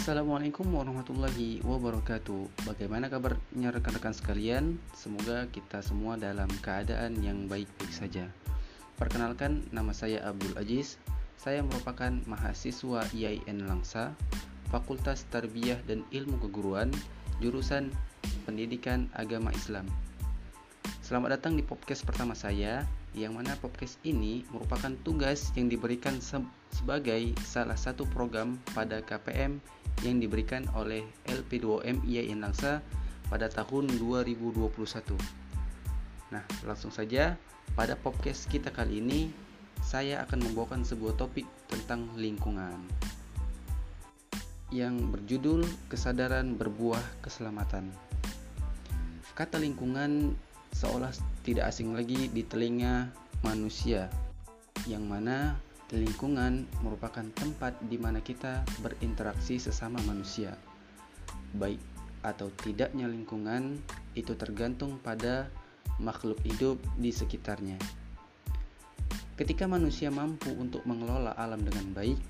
Assalamualaikum warahmatullahi wabarakatuh. Bagaimana kabarnya rekan-rekan sekalian? Semoga kita semua dalam keadaan yang baik-baik saja. Perkenalkan, nama saya Abdul Aziz. Saya merupakan mahasiswa IAIN Langsa, Fakultas Tarbiyah dan Ilmu Keguruan, jurusan Pendidikan Agama Islam. Selamat datang di podcast pertama saya, yang mana podcast ini merupakan tugas yang diberikan sebagai salah satu program pada KPM yang diberikan oleh LP2M IAIN Langsa pada tahun 2021. Nah, langsung saja pada podcast kita kali ini saya akan membawakan sebuah topik tentang lingkungan yang berjudul kesadaran berbuah keselamatan. Kata lingkungan seolah tidak asing lagi di telinga manusia yang mana Lingkungan merupakan tempat di mana kita berinteraksi sesama manusia. Baik atau tidaknya lingkungan itu tergantung pada makhluk hidup di sekitarnya. Ketika manusia mampu untuk mengelola alam dengan baik,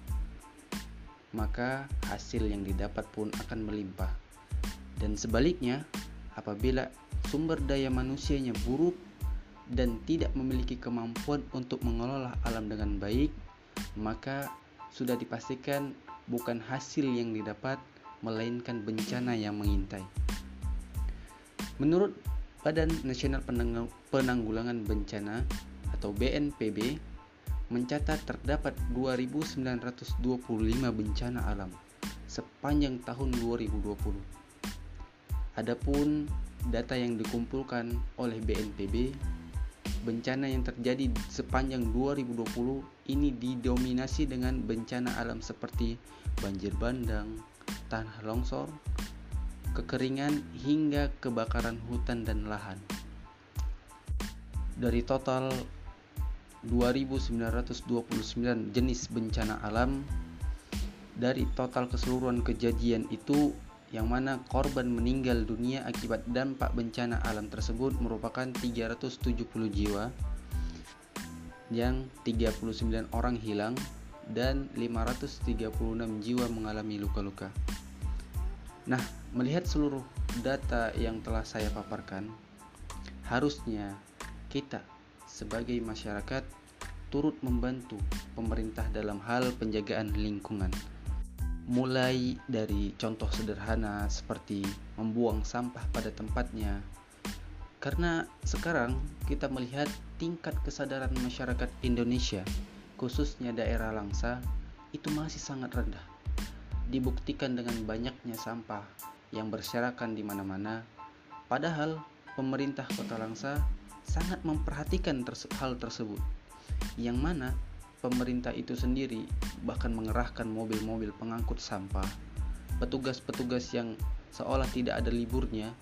maka hasil yang didapat pun akan melimpah. Dan sebaliknya, apabila sumber daya manusianya buruk dan tidak memiliki kemampuan untuk mengelola alam dengan baik, maka sudah dipastikan bukan hasil yang didapat, melainkan bencana yang mengintai. Menurut Badan Nasional Penanggulangan Bencana atau BNPB mencatat terdapat 2.925 bencana alam sepanjang tahun 2020. Adapun data yang dikumpulkan oleh BNPB bencana yang terjadi sepanjang 2020 ini didominasi dengan bencana alam seperti banjir bandang, tanah longsor, kekeringan hingga kebakaran hutan dan lahan. Dari total 2929 jenis bencana alam dari total keseluruhan kejadian itu yang mana korban meninggal dunia akibat dampak bencana alam tersebut merupakan 370 jiwa yang 39 orang hilang dan 536 jiwa mengalami luka-luka. Nah, melihat seluruh data yang telah saya paparkan, harusnya kita sebagai masyarakat turut membantu pemerintah dalam hal penjagaan lingkungan mulai dari contoh sederhana seperti membuang sampah pada tempatnya. Karena sekarang kita melihat tingkat kesadaran masyarakat Indonesia, khususnya daerah Langsa, itu masih sangat rendah. Dibuktikan dengan banyaknya sampah yang berserakan di mana-mana, padahal pemerintah Kota Langsa sangat memperhatikan hal tersebut. Yang mana pemerintah itu sendiri bahkan mengerahkan mobil-mobil pengangkut sampah, petugas-petugas yang seolah tidak ada liburnya,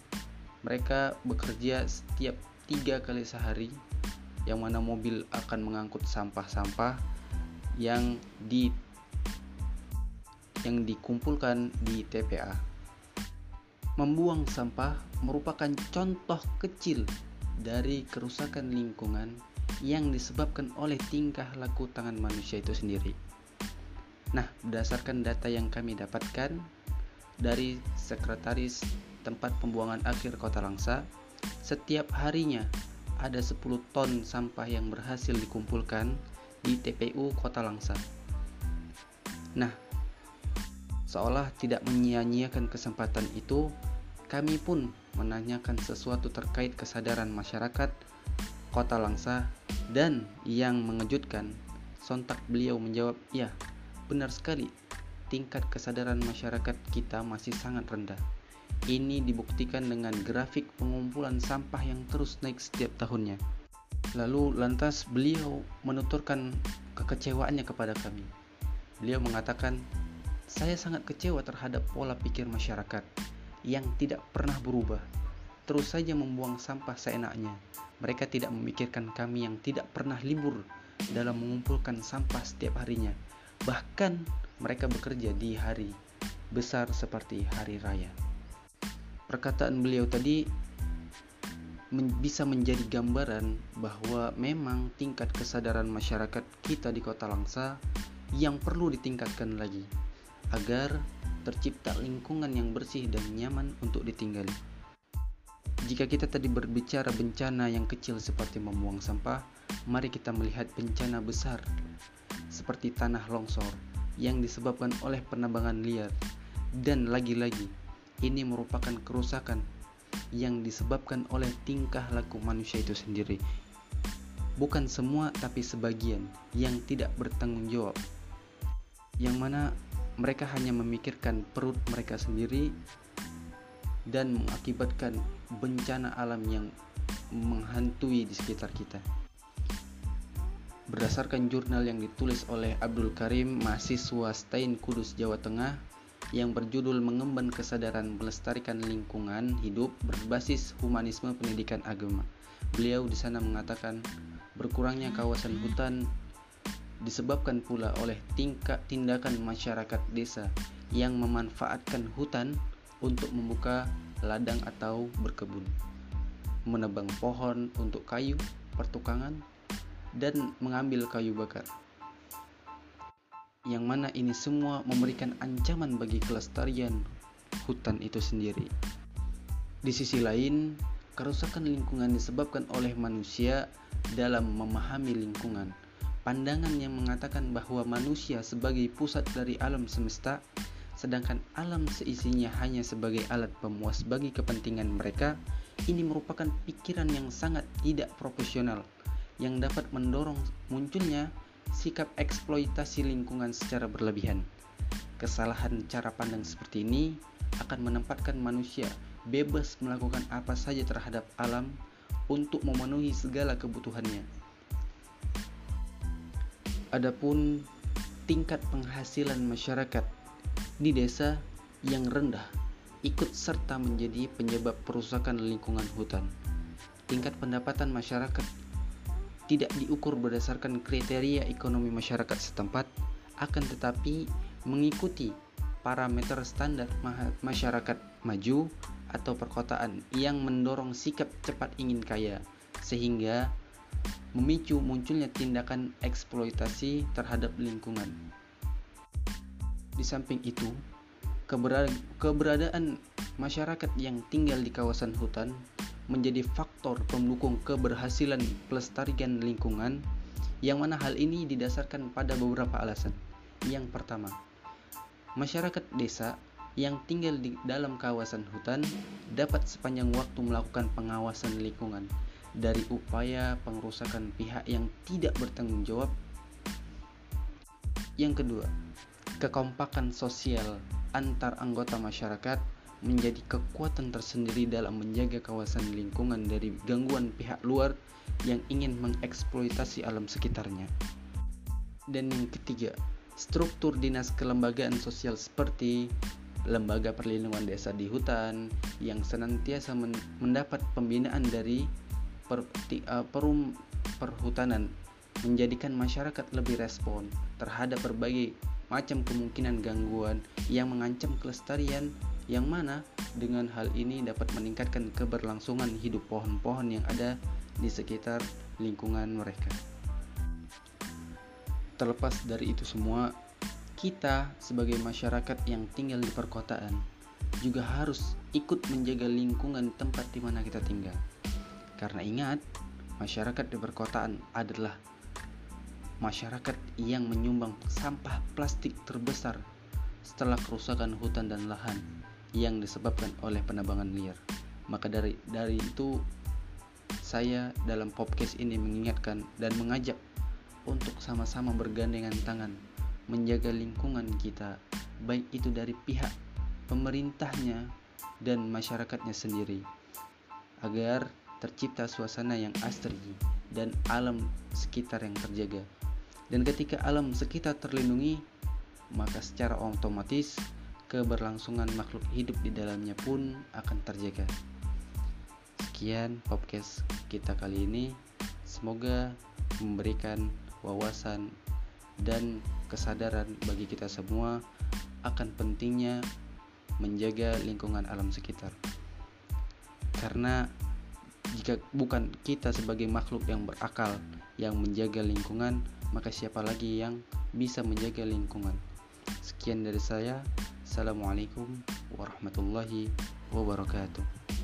mereka bekerja setiap tiga kali sehari, yang mana mobil akan mengangkut sampah-sampah yang di yang dikumpulkan di TPA. Membuang sampah merupakan contoh kecil dari kerusakan lingkungan yang disebabkan oleh tingkah laku tangan manusia itu sendiri. Nah, berdasarkan data yang kami dapatkan dari Sekretaris Tempat Pembuangan Akhir Kota Langsa, setiap harinya ada 10 ton sampah yang berhasil dikumpulkan di TPU Kota Langsa. Nah, seolah tidak menyia-nyiakan kesempatan itu, kami pun menanyakan sesuatu terkait kesadaran masyarakat Kota Langsa dan yang mengejutkan, sontak beliau menjawab, "Ya, benar sekali. Tingkat kesadaran masyarakat kita masih sangat rendah." Ini dibuktikan dengan grafik pengumpulan sampah yang terus naik setiap tahunnya. Lalu lantas beliau menuturkan kekecewaannya kepada kami. Beliau mengatakan, "Saya sangat kecewa terhadap pola pikir masyarakat yang tidak pernah berubah terus saja membuang sampah seenaknya. Mereka tidak memikirkan kami yang tidak pernah libur dalam mengumpulkan sampah setiap harinya. Bahkan mereka bekerja di hari besar seperti hari raya. Perkataan beliau tadi men bisa menjadi gambaran bahwa memang tingkat kesadaran masyarakat kita di Kota Langsa yang perlu ditingkatkan lagi agar tercipta lingkungan yang bersih dan nyaman untuk ditinggali. Jika kita tadi berbicara bencana yang kecil seperti membuang sampah, mari kita melihat bencana besar seperti tanah longsor yang disebabkan oleh penambangan liar. Dan lagi-lagi, ini merupakan kerusakan yang disebabkan oleh tingkah laku manusia itu sendiri. Bukan semua, tapi sebagian yang tidak bertanggung jawab, yang mana mereka hanya memikirkan perut mereka sendiri dan mengakibatkan bencana alam yang menghantui di sekitar kita. Berdasarkan jurnal yang ditulis oleh Abdul Karim, mahasiswa Stein Kudus, Jawa Tengah, yang berjudul Mengemban Kesadaran Melestarikan Lingkungan Hidup Berbasis Humanisme Pendidikan Agama. Beliau di sana mengatakan berkurangnya kawasan hutan disebabkan pula oleh tingkat tindakan masyarakat desa yang memanfaatkan hutan untuk membuka ladang atau berkebun, menebang pohon untuk kayu, pertukangan, dan mengambil kayu bakar. Yang mana ini semua memberikan ancaman bagi kelestarian hutan itu sendiri. Di sisi lain, kerusakan lingkungan disebabkan oleh manusia dalam memahami lingkungan. Pandangan yang mengatakan bahwa manusia sebagai pusat dari alam semesta, sedangkan alam seisinya hanya sebagai alat pemuas bagi kepentingan mereka, ini merupakan pikiran yang sangat tidak profesional yang dapat mendorong munculnya sikap eksploitasi lingkungan secara berlebihan. Kesalahan cara pandang seperti ini akan menempatkan manusia bebas melakukan apa saja terhadap alam untuk memenuhi segala kebutuhannya. Adapun tingkat penghasilan masyarakat di desa yang rendah ikut serta menjadi penyebab perusakan lingkungan hutan. Tingkat pendapatan masyarakat tidak diukur berdasarkan kriteria ekonomi masyarakat setempat, akan tetapi mengikuti parameter standar masyarakat maju atau perkotaan yang mendorong sikap cepat ingin kaya, sehingga memicu munculnya tindakan eksploitasi terhadap lingkungan. Di samping itu, keberadaan masyarakat yang tinggal di kawasan hutan menjadi faktor pendukung keberhasilan pelestarian lingkungan yang mana hal ini didasarkan pada beberapa alasan. Yang pertama, masyarakat desa yang tinggal di dalam kawasan hutan dapat sepanjang waktu melakukan pengawasan lingkungan dari upaya pengerusakan pihak yang tidak bertanggung jawab. Yang kedua, kekompakan sosial antar anggota masyarakat menjadi kekuatan tersendiri dalam menjaga kawasan lingkungan dari gangguan pihak luar yang ingin mengeksploitasi alam sekitarnya. Dan yang ketiga, struktur dinas kelembagaan sosial seperti lembaga perlindungan desa di hutan yang senantiasa mendapat pembinaan dari per, uh, perum perhutanan menjadikan masyarakat lebih respon terhadap berbagai macam kemungkinan gangguan yang mengancam kelestarian yang mana dengan hal ini dapat meningkatkan keberlangsungan hidup pohon-pohon yang ada di sekitar lingkungan mereka. Terlepas dari itu semua, kita sebagai masyarakat yang tinggal di perkotaan juga harus ikut menjaga lingkungan tempat di mana kita tinggal. Karena ingat, masyarakat di perkotaan adalah masyarakat yang menyumbang sampah plastik terbesar setelah kerusakan hutan dan lahan yang disebabkan oleh penambangan liar. Maka dari dari itu saya dalam podcast ini mengingatkan dan mengajak untuk sama-sama bergandengan tangan menjaga lingkungan kita, baik itu dari pihak pemerintahnya dan masyarakatnya sendiri, agar tercipta suasana yang asri dan alam sekitar yang terjaga. Dan ketika alam sekitar terlindungi, maka secara otomatis keberlangsungan makhluk hidup di dalamnya pun akan terjaga. Sekian podcast kita kali ini. Semoga memberikan wawasan dan kesadaran bagi kita semua akan pentingnya menjaga lingkungan alam sekitar. Karena bukan kita sebagai makhluk yang berakal yang menjaga lingkungan, maka siapa lagi yang bisa menjaga lingkungan? Sekian dari saya. Wassalamualaikum warahmatullahi wabarakatuh.